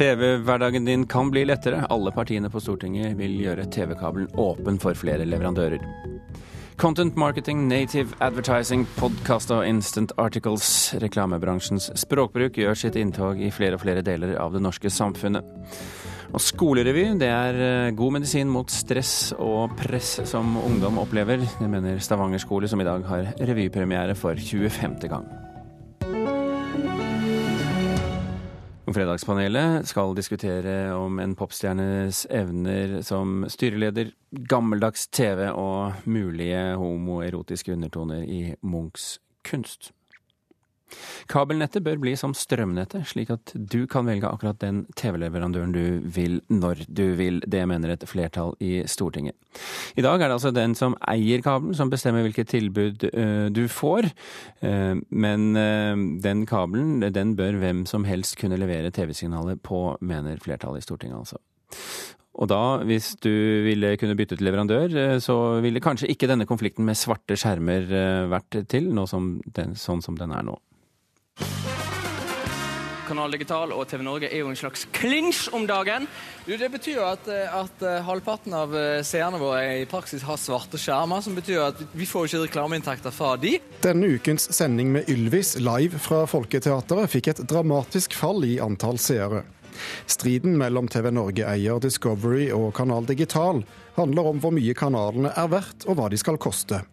TV-hverdagen din kan bli lettere. Alle partiene på Stortinget vil gjøre TV-kabelen åpen for flere leverandører. Content marketing, native advertising, podkast og instant articles. Reklamebransjens språkbruk gjør sitt inntog i flere og flere deler av det norske samfunnet. Og skolerevy det er eh, god medisin mot stress og press som ungdom opplever. Det mener Stavanger skole, som i dag har revypremiere for 25. gang. Fredagspanelet skal diskutere om en popstjernes evner som styreleder, gammeldags TV og mulige homoerotiske undertoner i Munchs kunst. Kabelnettet bør bli som strømnettet, slik at du kan velge akkurat den TV-leverandøren du vil når du vil. Det mener et flertall i Stortinget. I dag er det altså den som eier kabelen som bestemmer hvilket tilbud uh, du får. Uh, men uh, den kabelen, den bør hvem som helst kunne levere TV-signalet på, mener flertallet i Stortinget altså. Og da, hvis du ville kunne bytte til leverandør, så ville kanskje ikke denne konflikten med svarte skjermer vært til, som den, sånn som den er nå. Kanal Digital og TV Norge er jo en slags klinsj om dagen. Du, det betyr jo at, eh, at, eh, halvparten av eh, seerne våre i praksis har svarte skjermer, som betyr at vi får ikke reklameinntekter fra de. Denne ukens sending med Ylvis live fra Folketeatret fikk et dramatisk fall i antall seere. Striden mellom TV Norge-eier Discovery og Kanal Digital handler om hvor mye kanalene er verdt og hva de skal koste.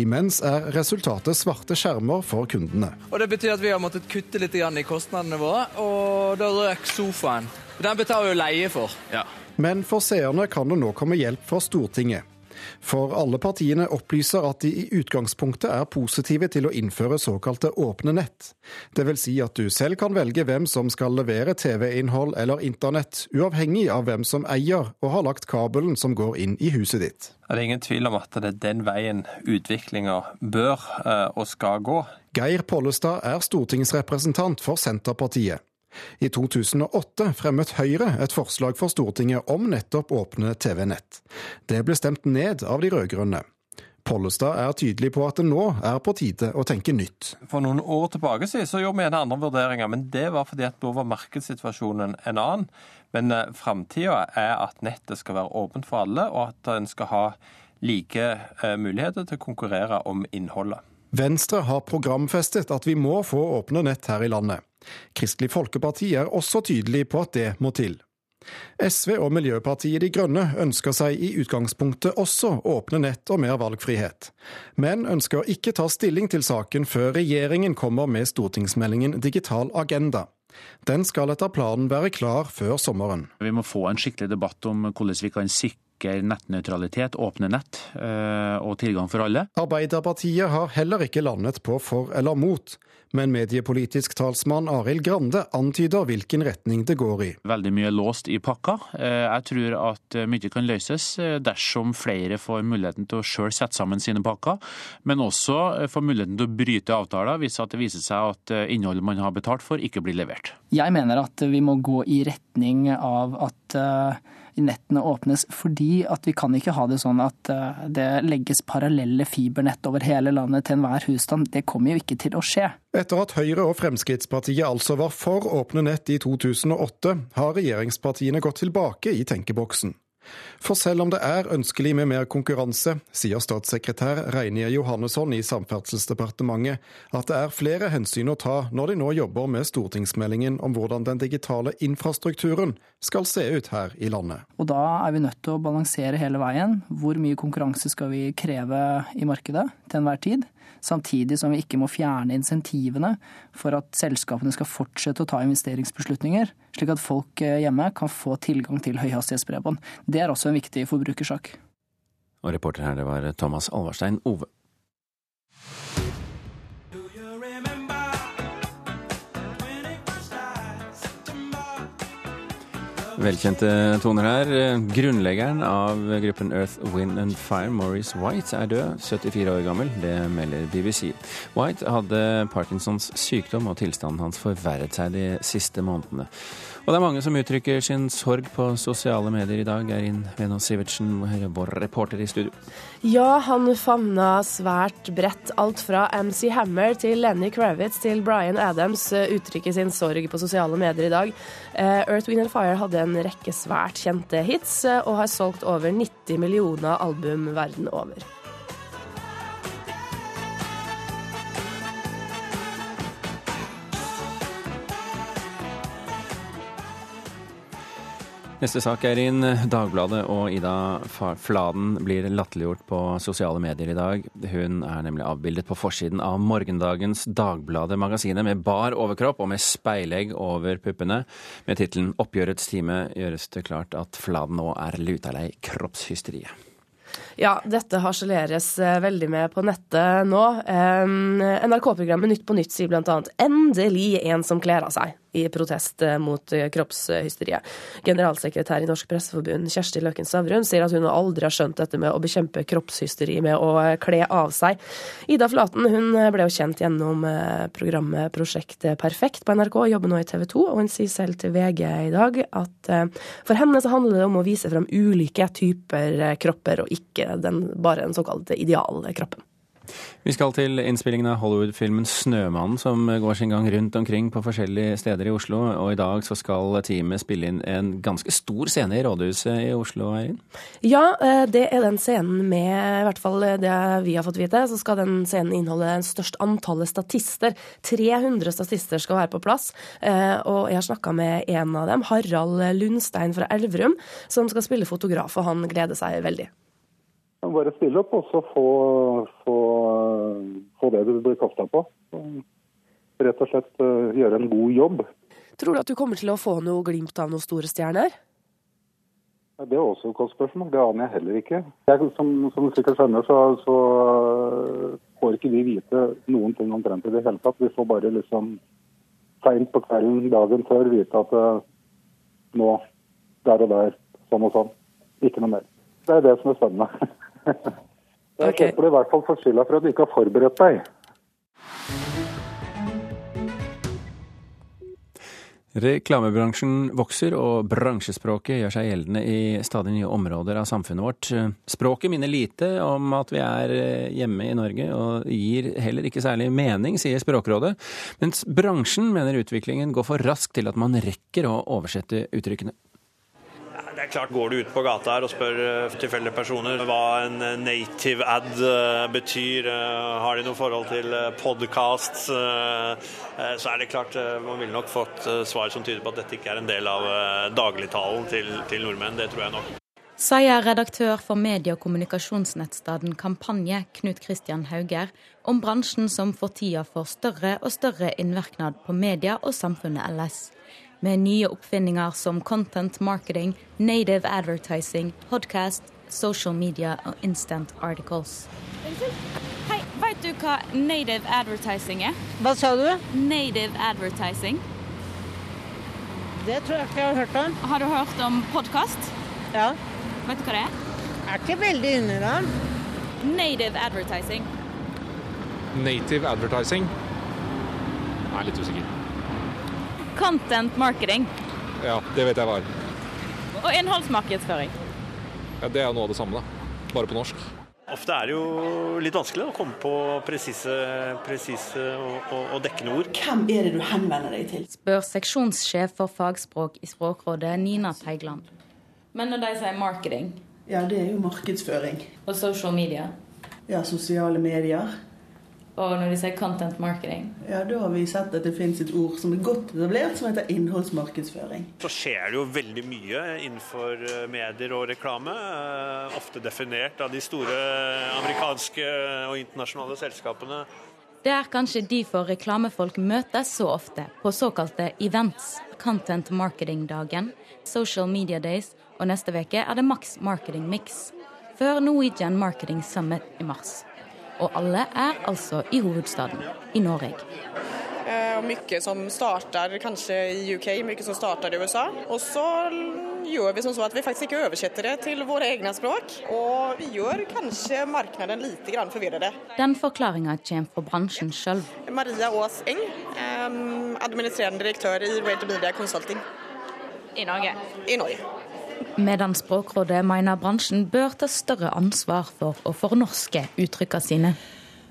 Imens er resultatet svarte skjermer for kundene. Og Det betyr at vi har måttet kutte litt i kostnadene våre, og da røk sofaen. Den betaler jo leie for. Ja. Men for seerne kan det nå komme hjelp fra Stortinget. For alle partiene opplyser at de i utgangspunktet er positive til å innføre såkalte åpne nett. Dvs. Si at du selv kan velge hvem som skal levere TV-innhold eller internett, uavhengig av hvem som eier og har lagt kabelen som går inn i huset ditt. Det er ingen tvil om at det er den veien utviklinga bør eh, og skal gå. Geir Pollestad er stortingsrepresentant for Senterpartiet. I 2008 fremmet Høyre et forslag for Stortinget om nettopp åpne TV-nett. Det ble stemt ned av de rød-grønne. Pollestad er tydelig på at det nå er på tide å tenke nytt. For noen år tilbake siden så gjorde vi en andre vurderinger, men det var fordi at da var markedssituasjonen en annen. Men eh, framtida er at nettet skal være åpent for alle, og at en skal ha like eh, muligheter til å konkurrere om innholdet. Venstre har programfestet at vi må få åpne nett her i landet. Kristelig Folkeparti er også tydelig på at det må til. SV og Miljøpartiet De Grønne ønsker seg i utgangspunktet også åpne nett og mer valgfrihet, men ønsker ikke ta stilling til saken før regjeringen kommer med stortingsmeldingen Digital agenda. Den skal etter planen være klar før sommeren. Vi må få en skikkelig debatt om hvordan vi kan sikre nettnøytralitet, åpne nett eh, og tilgang for alle. Arbeiderpartiet har heller ikke landet på for eller mot men mediepolitisk talsmann Arild Grande antyder hvilken retning det går i. Veldig mye er låst i pakka. Eh, jeg tror at eh, mye kan løses dersom flere får muligheten til å sjøl sette sammen sine pakker, men også får muligheten til å bryte avtaler hvis det viser seg at innholdet man har betalt for, ikke blir levert. Jeg mener at vi må gå i retning av at nettene åpnes. Fordi at vi kan ikke ha det sånn at eh, det legges parallelle fibernett over hele landet til enhver husstand. Det kommer jo ikke til å skje. Etter at Høyre og Fremskrittspartiet altså var for åpne nett i 2008, har regjeringspartiene gått tilbake i tenkeboksen. For selv om det er ønskelig med mer konkurranse, sier statssekretær Reinier Johannesson i Samferdselsdepartementet at det er flere hensyn å ta når de nå jobber med stortingsmeldingen om hvordan den digitale infrastrukturen skal se ut her i landet. Og da er vi nødt til å balansere hele veien. Hvor mye konkurranse skal vi kreve i markedet til enhver tid? samtidig som vi ikke må fjerne insentivene for at selskapene skal fortsette å ta investeringsbeslutninger, slik at folk eh, hjemme kan få tilgang til høyhastighetsbredbånd. Det er også en viktig forbrukersak. Og reporter her, det var Thomas Alvarstein Ove. Velkjente toner her. Grunnleggeren av gruppen Earth, Wind and Fire, Maurice White, er død, 74 år gammel. Det melder BBC. White hadde Parkinsons sykdom, og tilstanden hans forverret seg de siste månedene. Og det er mange som uttrykker sin sorg på sosiale medier i dag. Eirin Venås Sivertsen, vår reporter i studio. Ja, han favna svært bredt. Alt fra MC Hammer til Lenny Kravitz til Bryan Adams uttrykker sin sorg på sosiale medier i dag. Eh, Earth, Wind and Fire hadde en rekke svært kjente hits, eh, og har solgt over 90 millioner album verden over. Neste sak er inn. Dagbladet og Ida Fladen blir latterliggjort på sosiale medier i dag. Hun er nemlig avbildet på forsiden av morgendagens Dagbladet-magasinet med bar overkropp og med speilegg over puppene. Med tittelen 'Oppgjørets time' gjøres det klart at Fladen nå er lutalei kroppshysteriet. Ja, dette harseleres eh, veldig med på nettet nå. NRK-programmet Nytt på nytt sier bl.a.: Endelig en som kler av seg i protest eh, mot eh, kroppshysteriet. Generalsekretær i Norsk Presseforbund Kjersti Løken Savrun sier at hun aldri har skjønt dette med å bekjempe kroppshysteri med å kle av seg. Ida Flaten hun ble jo kjent gjennom programmet Prosjekt Perfekt på NRK, jobber nå i TV 2, og hun sier selv til VG i dag at for henne så handler det om å vise frem ulike typer kropper, og ikke den, bare den såkalte idealkroppen. Vi skal til innspillingen av Hollywood-filmen 'Snømannen', som går sin gang rundt omkring på forskjellige steder i Oslo. Og i dag så skal teamet spille inn en ganske stor scene i Rådhuset i Oslo, Eirin? Ja, eh, det er den scenen med, i hvert fall det vi har fått vite, så skal den scenen inneholde størst antallet statister. 300 statister skal være på plass. Eh, og jeg har snakka med en av dem, Harald Lundstein fra Elverum, som skal spille fotograf, og han gleder seg veldig. Bare stille opp og så få, få, få det du blir kasta på. Rett og slett uh, gjøre en god jobb. Tror du at du kommer til å få noe glimt av noen store stjerner? Det er også et godt spørsmål. Det aner jeg heller ikke. Jeg, som, som, sikkert skjønner, så, så uh, får ikke vi vite noen ting omtrent i det hele tatt. Vi får bare liksom seint på kvelden dagen før vite at uh, nå, der og der, sånn og sånn. Ikke noe mer. Det er det som er spennende. Jeg okay. håper du i hvert fall får skylda for at du ikke har forberedt deg. Reklamebransjen vokser, og bransjespråket gjør seg gjeldende i stadig nye områder av samfunnet vårt. Språket minner lite om at vi er hjemme i Norge, og gir heller ikke særlig mening, sier Språkrådet. Mens bransjen mener utviklingen går for raskt til at man rekker å oversette uttrykkene. Det er klart, Går du ut på gata her og spør eh, tilfeldige personer hva en eh, native ad eh, betyr, har de noe forhold til podkast, så er det klart man ville nok fått svar som tyder på at dette ikke er en del av dagligtalen til, til nordmenn. Det tror jeg nok. Sier redaktør for medie- og kommunikasjonsnettstedet Kampanje, Knut Christian Hauger, om bransjen som for tida får større og større innvirknad på media og samfunnet ellers med nye oppfinninger som content marketing, native advertising, podcast, social media og instant articles. Hei, vet du hva native advertising er? Hva sa du? Native advertising. Det tror jeg ikke jeg har hørt om. Har du hørt om podkast? Ja. Vet du hva det er? Jeg er ikke veldig inni det. Native advertising. Native advertising? Jeg er litt usikker. Content marketing. Ja, det vet jeg hva er. Og innholdsmarkedsføring. Ja, Det er jo noe av det samme, da. Bare på norsk. Ofte er det jo litt vanskelig å komme på presise, presise og, og, og, dekkende ord. Hvem er det du henvender deg til? Spør seksjonssjef for fagspråk i Språkrådet, Nina Teigland. Men når de sier marketing? Ja, det er jo markedsføring. Og social media? Ja, sosiale medier. Og når de sier content marketing? Ja, Da har vi sett at det finnes et ord som er godt etablert, som heter innholdsmarkedsføring. Så skjer det jo veldig mye innenfor eh, medier og reklame. Eh, ofte definert av de store amerikanske og internasjonale selskapene. Det er kanskje derfor reklamefolk møtes så ofte på såkalte events. Content marketing-dagen, Social Media Days, og neste uke er det Max Marketing Mix. Før Norwegian Marketing Summit i mars og alle er altså i hovedstaden, i Norge. Og mye som starter kanskje i UK, mye som starter i USA. Og så gjør vi som så at vi faktisk ikke oversetter det til våre egne språk. Og vi gjør kanskje markedet litt forvirret. Den forklaringa kommer fra bransjen sjøl. Maria Aas Eng, administrerende direktør i Radio Media Consulting. I Norge? I Norge. Medan Språkrådet mener bransjen bør ta større ansvar for å fornorske uttrykkene sine.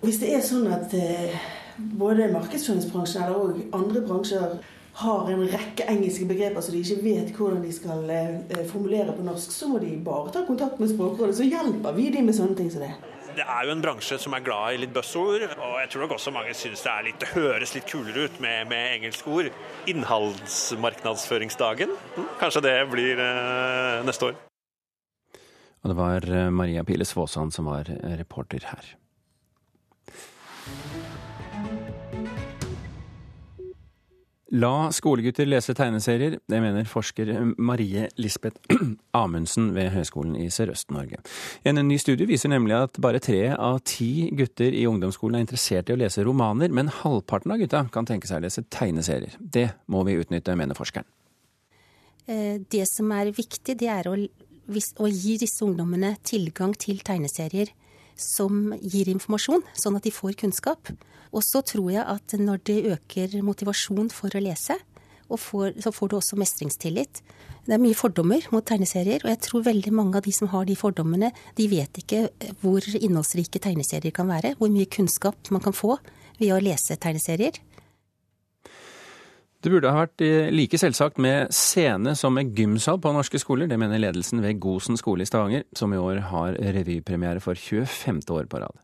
Hvis det er sånn at eh, både markedsføringsbransjen eller også andre bransjer har en rekke engelske begreper som de ikke vet hvordan de skal eh, formulere på norsk, så må de bare ta kontakt med Språkrådet, så hjelper vi dem med sånne ting som det. Det er jo en bransje som er glad i litt buzzord, og jeg tror nok også mange syns det, litt, det høres litt kulere ut med, med engelske ord. Innholdsmarknadsføringsdagen, hm, kanskje det blir eh, neste år. Og det var eh, Maria Piles Svåsand som var reporter her. La skolegutter lese tegneserier, det mener forsker Marie Lisbeth Amundsen ved Høgskolen i Sørøst-Norge. En ny studie viser nemlig at bare tre av ti gutter i ungdomsskolen er interessert i å lese romaner, men halvparten av gutta kan tenke seg å lese tegneserier. Det må vi utnytte, mener forskeren. Eh, det som er viktig, det er å, å gi disse ungdommene tilgang til tegneserier som gir informasjon, sånn at de får kunnskap. Og så tror jeg at når det øker motivasjon for å lese, får, så får du også mestringstillit. Det er mye fordommer mot tegneserier, og jeg tror veldig mange av de som har de fordommene, de vet ikke hvor innholdsrike tegneserier kan være, hvor mye kunnskap man kan få ved å lese tegneserier. Det burde ha vært eh, like selvsagt med scene som med gymsal på norske skoler. Det mener ledelsen ved Gosen skole i Stavanger, som i år har revypremiere for 25. år på rad.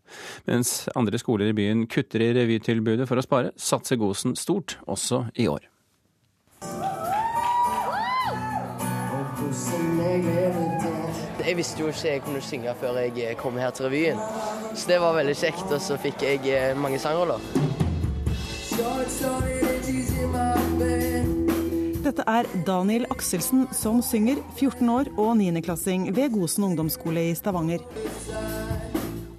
Mens andre skoler i byen kutter i revytilbudet for å spare, satser Gosen stort også i år. Jeg visste jo ikke jeg kunne synge før jeg kom her til revyen. Så det var veldig kjekt, og så fikk jeg eh, mange sangroller. Dette er Daniel Akselsen som synger, 14 år og 9.-klassing ved Gosen ungdomsskole i Stavanger.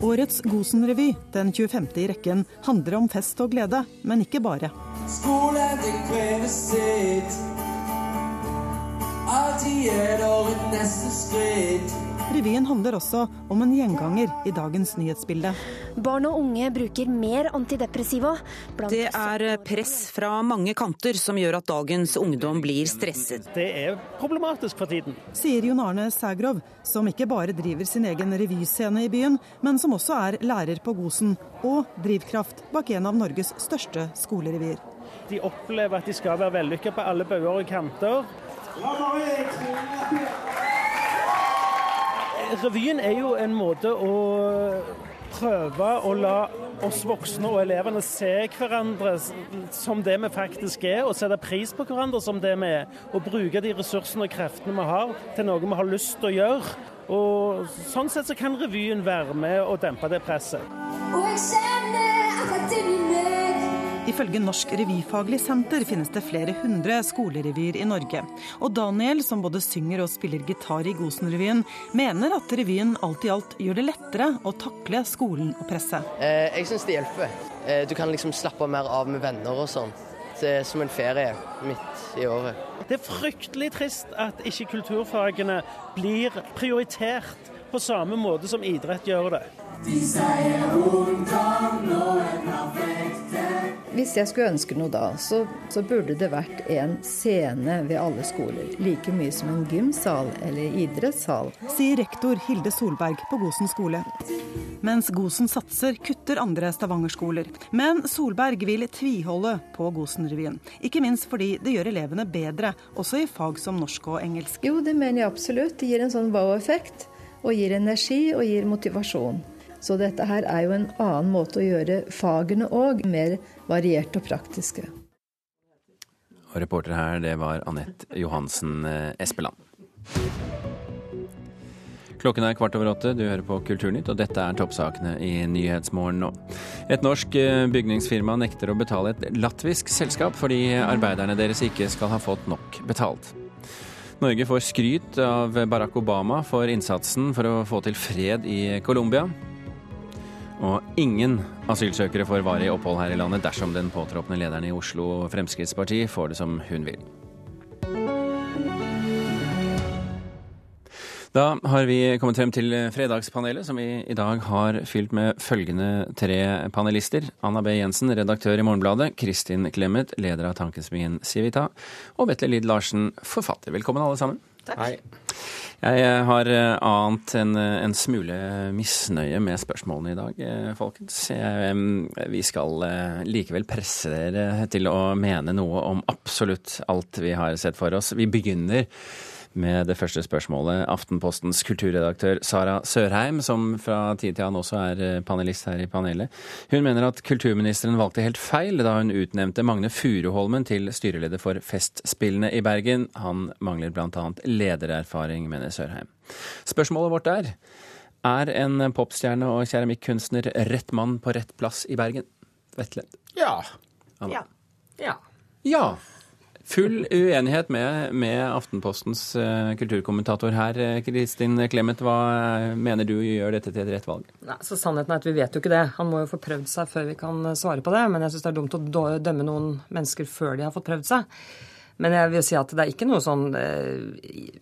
Årets Gosen-revy, den 25. i rekken, handler om fest og glede, men ikke bare. Skolen, det krever sitt. Alltid er det et neste skritt. Revyen handler også om en gjenganger i dagens nyhetsbilde. Barn og unge bruker mer antidepressiva. Det er press fra mange kanter som gjør at dagens ungdom blir stresset. Det er problematisk for tiden. Sier Jon Arne Sægrov, som ikke bare driver sin egen revyscene i byen, men som også er lærer på Gosen og drivkraft bak en av Norges største skolerevyer. De opplever at de skal være vellykka på alle bauger og kanter. Ja, Revyen er jo en måte å prøve å la oss voksne og elevene se hverandre som det vi faktisk er, og sette pris på hverandre som det vi er. Og bruke de ressursene og kreftene vi har til noe vi har lyst til å gjøre. Og Sånn sett så kan revyen være med og dempe det presset. Og jeg Ifølge Norsk revyfaglig senter finnes det flere hundre skolerevyer i Norge. Og Daniel, som både synger og spiller gitar i Gosen-revyen, mener at revyen alt i alt gjør det lettere å takle skolen og presset. Eh, jeg syns det hjelper. Eh, du kan liksom slappe mer av med venner og sånn. Det er som en ferie midt i året. Det er fryktelig trist at ikke kulturfagene blir prioritert på samme måte som idrett gjør det. De sier ungdom nå er perfekte. Hvis jeg skulle ønske noe da, så, så, burde det vært en scene ved alle skoler. Like mye som en gymsal eller idrettssal. Sier rektor Hilde Solberg på Gosen skole. Mens Gosen satser, kutter andre Stavanger-skoler. Men Solberg vil tviholde på Gosen-revyen. Ikke minst fordi det gjør elevene bedre, også i fag som norsk og engelsk. Jo, det mener jeg absolutt. Det gir en sånn wow-effekt. Og gir energi og gir motivasjon. Så dette her er jo en annen måte å gjøre fagene òg, mer varierte og praktiske. Og reporter her, det var Anette Johansen eh, Espeland. Klokken er kvart over åtte, du hører på Kulturnytt, og dette er toppsakene i Nyhetsmorgen nå. Et norsk eh, bygningsfirma nekter å betale et latvisk selskap fordi arbeiderne deres ikke skal ha fått nok betalt. Norge får skryt av Barack Obama for innsatsen for å få til fred i Colombia. Og ingen asylsøkere får varig opphold her i landet dersom den påtroppende lederen i Oslo Fremskrittsparti får det som hun vil. Da har vi kommet frem til Fredagspanelet, som vi i dag har fylt med følgende tre panelister. Anna B. Jensen, redaktør i Morgenbladet. Kristin Clemet, leder av tankesmien Civita. Og Vetle Lid Larsen, forfatter. Velkommen alle sammen. Takk. Hei. Jeg har annet en, en, smule misnøye med spørsmålene i dag, folkens. Vi skal likevel presse dere til å mene noe om absolutt alt vi har sett for oss. Vi begynner med det første spørsmålet. Aftenpostens kulturredaktør Sara Sørheim, som fra tid til annen også er eh, panelist her i panelet, hun mener at kulturministeren valgte helt feil da hun utnevnte Magne Furuholmen til styreleder for Festspillene i Bergen. Han mangler bl.a. ledererfaring, mener Sørheim. Spørsmålet vårt er er en popstjerne og keramikkunstner rett mann på rett plass i Bergen? Vetle? Ja. Ja. ja. ja. Full uenighet med, med Aftenpostens uh, kulturkommentator her. Eh, Kristin Clemet, hva mener du gjør dette til et rett valg? Nei, så Sannheten er at vi vet jo ikke det. Han må jo få prøvd seg før vi kan svare på det. Men jeg syns det er dumt å dømme noen mennesker før de har fått prøvd seg. Men jeg vil si at det er ikke noe sånn eh,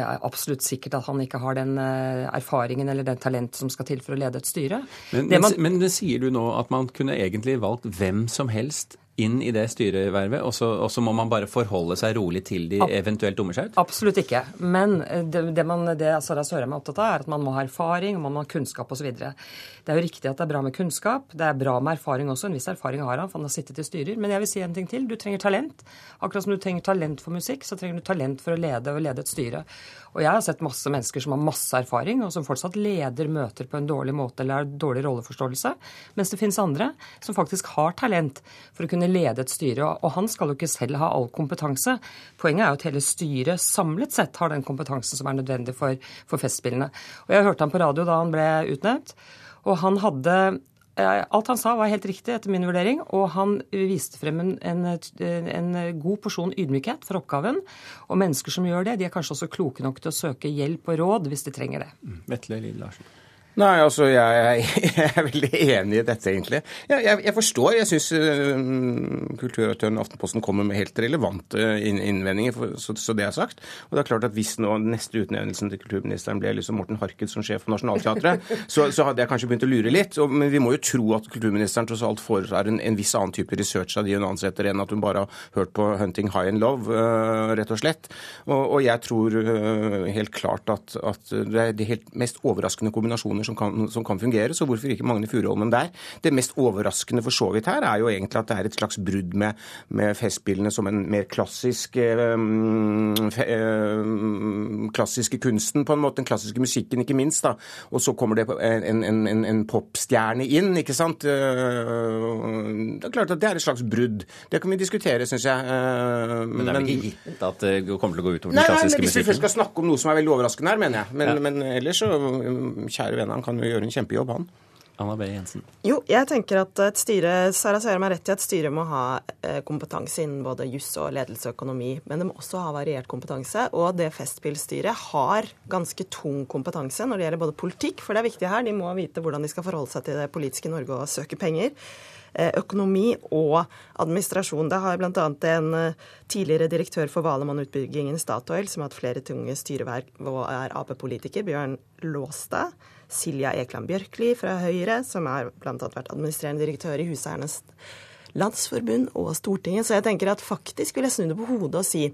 absolutt sikkert at han ikke har den eh, erfaringen eller den talent som skal til for å lede et styre. Men, men, man, men sier du nå at man kunne egentlig valgt hvem som helst inn i det styrevervet, og så, og så, må man bare forholde seg rolig til de eventuelt dummer seg ut? Absolutt ikke. Men det, det, man, det Sara Sørheim er opptatt av, er at man må ha erfaring, og man må ha kunnskap osv. Det er jo riktig at det er bra med kunnskap. Det er bra med erfaring også. En viss erfaring har han, for han har sittet i styrer. Men jeg vil si en ting til. Du trenger talent. Akkurat som du trenger talent for musikk, så trenger du talent for å lede og lede et styre. Og jeg har sett masse mennesker som har masse erfaring, og som fortsatt leder møter på en dårlig måte eller har dårlig rolleforståelse, mens det finnes andre som faktisk har talent for å kunne lede et styre. Og han skal jo ikke selv ha all kompetanse. Poenget er jo at hele styret samlet sett har den kompetansen som er nødvendig for, for Festspillene. Og jeg hørte ham på radio da han ble utnevnt, og han hadde Eh, alt han sa var helt riktig etter min vurdering, og han viste frem en, en, en, god porsjon ydmykhet for oppgaven. Og mennesker som gjør det, de er kanskje også kloke nok til å søke hjelp og råd hvis de trenger det. Mm. Vetle Lid Larsen. Nei, altså jeg, jeg, er veldig enig i dette, egentlig. Jeg, jeg, jeg forstår. Jeg syns uh, kulturredaktøren Aftenposten kommer med helt relevante innvendinger, for, så, så, det er sagt. Og det er klart at hvis nå neste utnevnelsen til kulturministeren ble liksom Morten Harket som sjef for Nationaltheatret, så, så, hadde jeg kanskje begynt å lure litt. Og, men vi må jo tro at kulturministeren tross alt foretar en, en, viss annen type research av de hun ansetter, enn at hun bare har hørt på 'Hunting High and Love', uh, rett og slett. Og, og jeg tror uh, helt klart at, at det er de helt mest overraskende kombinasjoner som kan, som kan fungere, så hvorfor ikke Magne Furuholmen der? Det mest overraskende for så vidt her er jo egentlig at det er et slags brudd med, med Festspillene som en mer klassisk um, um, klassiske kunsten, på en måte. Den klassiske musikken, ikke minst. da. Og så kommer det en, en, en, en popstjerne inn, ikke sant. Det er klart at det er et slags brudd. Det kan vi diskutere, syns jeg. Men det er vel ikke gitt at det kommer til å gå utover den klassiske musikken? Nei, hvis vi først skal snakke om noe som er veldig overraskende her, mener jeg. Men, ja. men ellers så, kjære venner, han kan jo gjøre en kjempejobb, han. Anna B. Jensen. Jo, jeg tenker at et styre, Sara sier meg rett i at styret må ha kompetanse innen både juss og ledelse og økonomi. Men det må også ha variert kompetanse. Og det Festspillstyret har ganske tung kompetanse når det gjelder både politikk, for det er viktig her. De må vite hvordan de skal forholde seg til det politiske Norge og søke penger økonomi og administrasjon. Det har bl.a. en tidligere direktør for Valemannutbyggingen Statoil, som har hatt flere tunge styreverk og er Ap-politiker, Bjørn Låstad. Silja Ekland Bjørkli fra Høyre, som har bl.a. vært administrerende direktør i Huseiernes Landsforbund og Stortinget. Så jeg tenker at faktisk vil jeg snu det på hodet og si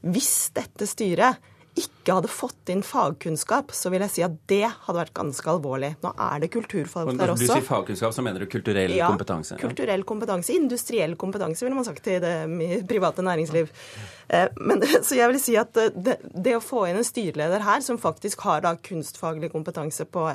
hvis dette styret ikke hadde fått inn fagkunnskap, så vil jeg si at det hadde vært ganske alvorlig. Nå er det kulturfag der også. Når du sier fagkunnskap, så mener du kulturell ja, kompetanse? Ja, kulturell kompetanse. Industriell kompetanse, ville man sagt i det private næringsliv. Men, så jeg vil si at det, det å få inn en styreleder her som faktisk har da kunstfaglig kompetanse på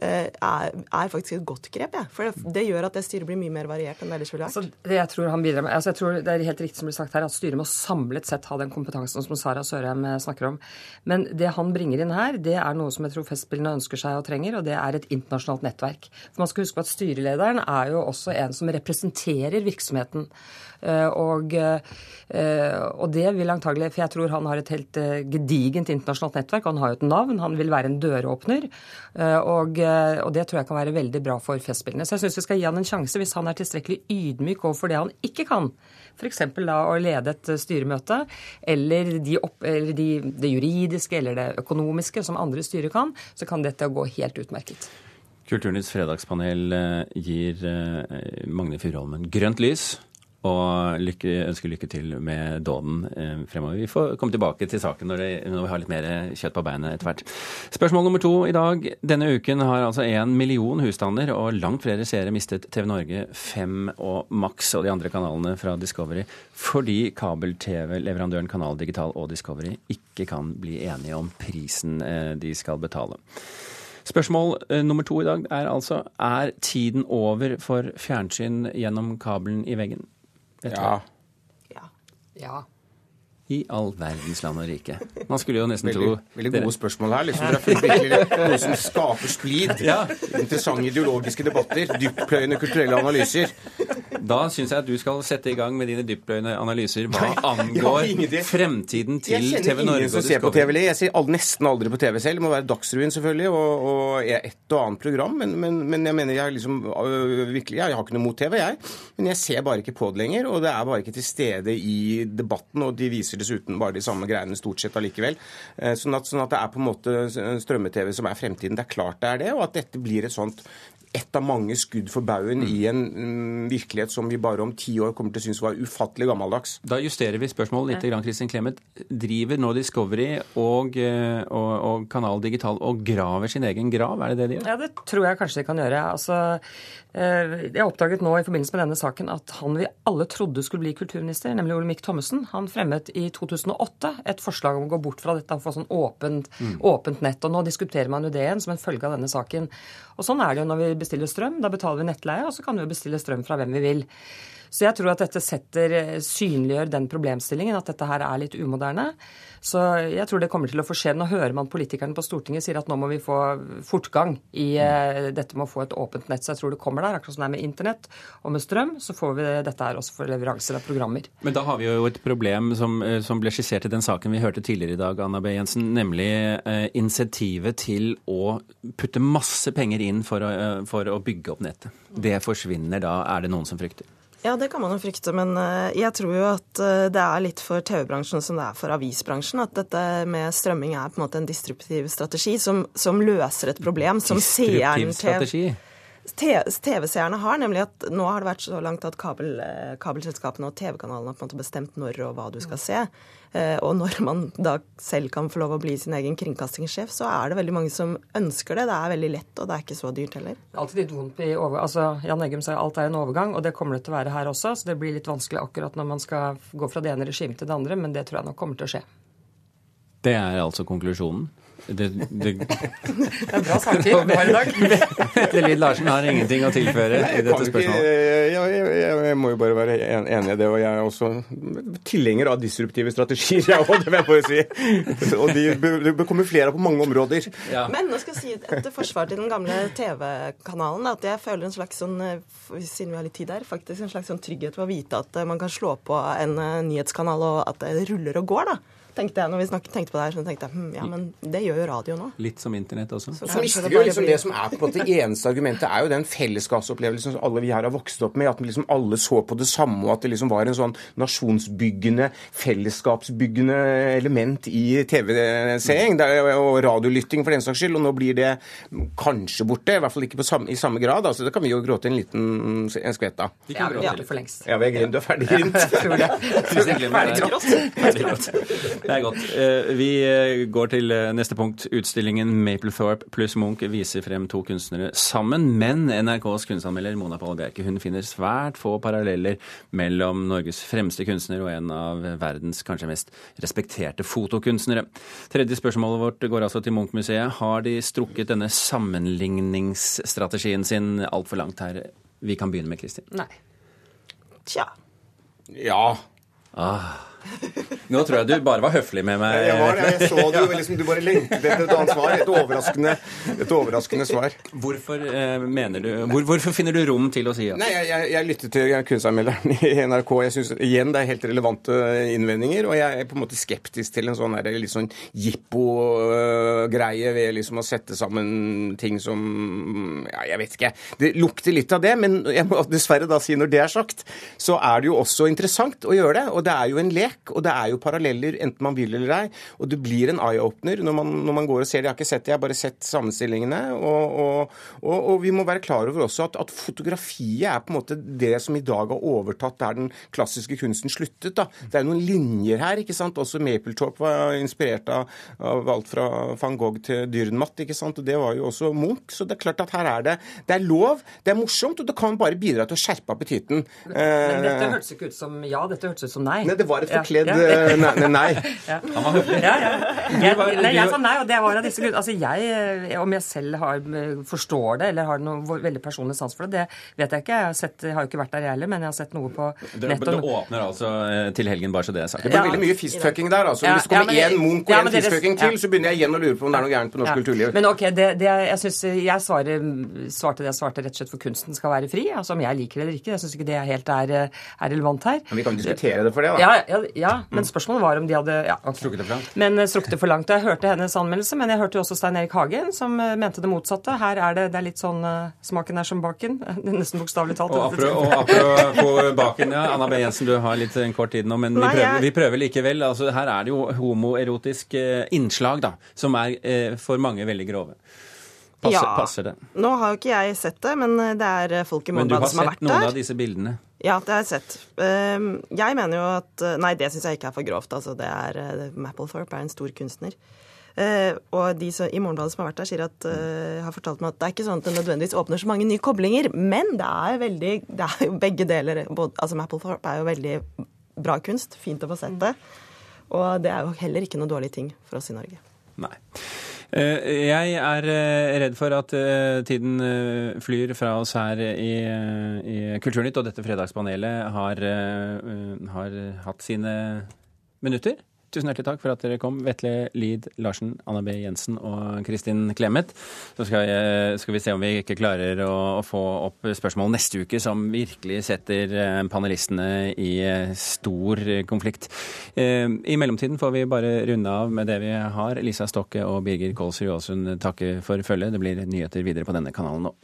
er, er, faktisk et godt grep. Ja. For det, det, gjør at det styret blir mye mer variert enn det ellers ville vært. Altså, det jeg tror han bidrar med, altså jeg tror Det er helt riktig som blir sagt her, at styret må samlet sett ha den kompetansen som Sara Sørheim snakker om. Men det han bringer inn her, det er noe som jeg tror Festspillene ønsker seg og trenger, og det er et internasjonalt nettverk. For man skal huske på at styrelederen er jo også en som representerer virksomheten. Og, og, det vil antagelig For jeg tror han har et helt gedigent internasjonalt nettverk. Han har jo et navn, han vil være en døråpner. Og eh, og det tror jeg kan være veldig bra for Festspillene. Så jeg syns vi skal gi han en sjanse hvis han er tilstrekkelig ydmyk overfor det han ikke kan. F.eks. da å lede et eh, styremøte, eller, de opp, eller de, det juridiske eller det økonomiske som andre styrer kan, så kan dette gå helt utmerket. Kulturnytts fredagspanel eh, gir eh, Magne Furuholmen grønt lys og lykke, ønsker lykke til med dåden eh, fremover. Vi får komme tilbake til saken når, det, når, vi har litt mer kjøtt på beinet etter hvert. Spørsmål nummer to i dag. Denne uken har altså en million husstander og langt flere seere mistet TV Norge 5 og Max og de andre kanalene fra Discovery fordi kabel-TV-leverandøren Kanal Digital og Discovery ikke kan bli enige om prisen de skal betale. Spørsmål nummer to i dag er altså er tiden over for fjernsyn gjennom kabelen i veggen? Ja. ja. Ja. I all verdens land og rike. Man skulle jo nesten veldig, tro Veldig gode spørsmål her. liksom. Dere noe som skaper splid. Ja. Interessante ideologiske debatter. Dyptpløyende kulturelle analyser. Da syns jeg at du skal sette i gang med dine dyptpløyende analyser hva angår fremtiden til fremtiden til Jeg kjenner ingen som ser på. TV. Jeg ser nesten aldri på TV selv. Det må være Dagsrevyen selvfølgelig, og, og et og annet program. Men, men, men jeg mener jeg liksom øh, virkelig, jeg har ikke noe mot TV, jeg. Men jeg ser bare ikke på det lenger. Og det er bare ikke til stede i debatten. Og de viser dessuten bare de samme greiene stort sett allikevel. Eh, Sånn at, sånn at det er på en måte strømme-TV som er fremtiden. Det er klart det er det. Og at dette blir et sånt ett av mange skudd for baugen i en mm, virkelighet som vi bare om ti år kommer til å synes var ufattelig gammeldags. Da justerer vi spørsmålet litt. Grann, Kristin Clemet. Driver nå Discovery og, eh, og, og Kanal Digital og graver sin egen grav? Er det det de gjør? Ja, det tror jeg kanskje de kan gjøre. Altså, eh, jeg oppdaget nå i forbindelse med denne saken at han vi alle trodde skulle bli kulturminister, nemlig Olemic Thommessen, han fremmet i 2008 et forslag om å gå bort fra dette og få sånn åpent, åpent nett. Og nå diskuterer man jo det igjen som en følge av denne saken. Og sånn er det jo når vi bestiller strøm. Da betaler vi nettleie, og så kan vi bestille strøm fra hvem vi vil. Så jeg tror at dette setter, synliggjør den problemstillingen, at dette her er litt umoderne. Så jeg tror det kommer til å få skje. Nå hører man politikerne på Stortinget sier at nå må vi få fortgang i eh, dette med å få et åpent nett. Så jeg tror det kommer der. Akkurat som det er med internett og med strøm, så får vi dette her også for leveranser av programmer. Men da har vi jo et problem som, eh, som ble skissert i den saken vi hørte tidligere i dag, Anna B. Jensen, nemlig eh, insentivet til å putte masse penger inn for å, eh, for å bygge opp nettet. Det forsvinner da, er det noen som frykter. Ja, det kan man jo frykte, men eh, jeg tror jo at eh, det er litt for TV-bransjen som det er for avisbransjen. At dette med strømming er på en måte en distruptiv strategi som, som løser et problem som seeren TV-seerne har, nemlig at nå har det vært så langt at kabel, eh, kabelselskapene og TV-kanalene har på en måte bestemt når og hva du skal se. Eh, Og når man da selv kan få lov å bli sin egen kringkastingssjef, så er det veldig mange som ønsker det. Det er veldig lett, og det er ikke så dyrt heller. Det er alltid litt vondt i over... Altså, Jan Eggum sa alt er en overgang, og det kommer det til å være her også. Så det blir litt vanskelig akkurat når man skal gå fra det ene regimet til det andre, men det tror jeg nok kommer til å skje. Det er altså konklusjonen. Det, det, Det er bra saker vi har i dag. Vetle Lid Larsen har ingenting å tilføre i dette spørsmålet. jeg, jeg, jeg, jeg må jo bare være enig i det. Og jeg er også tilhenger av disruptive strategier, jeg òg, det vil jeg bare si. Og de bør komme flere på mange områder. Men nå skal jeg si etter forsvar til den gamle TV-kanalen at jeg føler en slags sånn, siden vi har litt tid der, faktisk en slags sånn trygghet ved å vite at man kan slå på en eh, nyhetskanal, og at det ruller og går, da. Tenkte jeg når vi snakket, tenkte på det her, så tenkte jeg hm, ja, men det gjør jo radio nå. Litt som internett også. Så mister vi jo liksom det som er på en måte eneste argumentet, er jo den fellesskapsopplevelsen som alle vi her har vokst opp med. At liksom alle så på det samme, og at det liksom var en sånn nasjonsbyggende, fellesskapsbyggende element i TV-seing og radiolytting for den saks skyld. Og nå blir det kanskje borte, i hvert fall ikke på samme, i samme grad. Altså, det kan vi jo gråte en liten en skvett av. Vi kan Ja, gråte ja, for lengst. Ja, vi er grint. Du er ferdig grint. Tror det. Kristin Det er godt. Eh, Vi eh, går til eh, neste punkt. Utstillingen Maplethorpe pluss Munch viser frem to kunstnere sammen, men NRKs kunstanmelder Mona Pahl Bjerke hun finner svært få paralleller mellom Norges fremste kunstner og en av verdens kanskje mest respekterte fotokunstnere. Tredje spørsmålet vårt går altså til Munch-museet. Har de strukket denne sammenligningsstrategien sin altfor langt her? Vi kan begynne med Kristin. Nei. Tja. Ja. Ah, Nå tror jeg du bare var høflig med meg. Jeg var det, jeg så det jo, liksom, du bare lengtet etter et annet svar. Et overraskende, et overraskende svar. Hvorfor eh, mener du hvor, Hvorfor finner du rom til å si at Nei, jeg, jeg, jeg lyttet til kunstanmelderen i NRK. Jeg syns igjen det er helt relevante innvendinger. Og jeg er på en måte skeptisk til en sånn her, litt sånn jippo-greie ved liksom å sette sammen ting som Ja, jeg vet ikke. Det lukter litt av det, men jeg må dessverre da si når det er sagt, så er det jo også interessant å gjøre det. Og det er jo en lek, og det er jo paralleller enten man vil eller ei. Og det blir en eye-opener når, når, man går og ser det. Jeg har ikke sett det, jeg har bare sett sammenstillingene. Og, og, og, og vi må være klar over også at, at, fotografiet er på en måte det som i dag har overtatt der den klassiske kunsten sluttet. da. Det er noen linjer her, ikke sant. Også Mapletop var inspirert av, av alt fra van Gogh til Dürrenmatt, ikke sant. Og det var jo også Munch. Så det er klart at her er det Det er lov, det er morsomt, og det kan bare bidra til å skjerpe appetitten. Men dette hørtes ikke ut som ja, dette hørtes ut som nei. Nei, det var et ja. Eh, nei. nei. ja. Han var høflig. Ja, ja. Jeg, nei, jeg sa nei, og det var av disse grunnene. Altså, jeg, eh, om jeg selv har, eh, forstår det eller har noe veldig personlig sans for det, det vet jeg ikke. Jeg har, sett, jeg har jo ikke vært der, jeg heller, men jeg har sett noe på nett. Det, åpner altså til helgen, bare så det er sagt. Det blir veldig mye fistfucking der, altså. Hvis det kommer én Munch og én fistfucking til, så begynner jeg igjen å lure på om det er noe gærent på norsk kulturliv. Men ok, det, det, jeg synes, jeg svarer, svarte det jeg svarte rett og slett for kunsten skal være fri. altså Om jeg liker det eller ikke. Jeg syns ikke det helt er, er relevant her. Men vi kan diskutere det for det, da. Ja, ja, ja men spørsmålet var om de hadde ja, strukket det for langt. Men strukket det for langt. Jeg hørte hennes anmeldelse, men jeg hørte jo også Stein Erik Hagen, som mente det motsatte. Her er det, det er litt sånn Smaken er som baken. Nesten bokstavelig talt. Og apropos baken, ja. Anna B. Jensen, du har litt en kort tid nå, men vi prøver, vi prøver likevel. Altså, her er det jo homoerotisk innslag, da, som er for mange veldig grove. Passer, ja. passer det? Nå har jo ikke jeg sett det, men det er folk i Målbladet som har vært der. Men du har sett noen av disse bildene? Ja, det har jeg sett. Jeg mener jo at Nei, det syns jeg ikke er for grovt. Altså, det er Mapplethorpe er en stor kunstner. Uh, og de som, i Morgenbladet som har vært der, sier at, uh, har fortalt meg at det er ikke sånn at det nødvendigvis åpner så mange nye koblinger, men det er veldig det er jo begge deler. Både, altså Mapplethorpe er jo veldig bra kunst. Fint å få sett det. Og det er jo heller ikke noe dårlig ting for oss i Norge. Nei. Jeg er redd for at tiden flyr fra oss her i, i Kulturnytt, og dette fredagspanelet har, har hatt sine minutter. Tusen hjertelig takk for at dere kom, Vetle Lid Larsen, Anna B. Jensen og Kristin Clemet. Så skal, jeg, skal, vi se om vi ikke klarer å, å, få opp spørsmål neste uke som virkelig setter panelistene i stor konflikt. I mellomtiden får vi bare runde av med det vi har. Lisa Stokke og Birger Kolsrud Aasund takker for følget. Det blir nyheter videre på denne kanalen nå.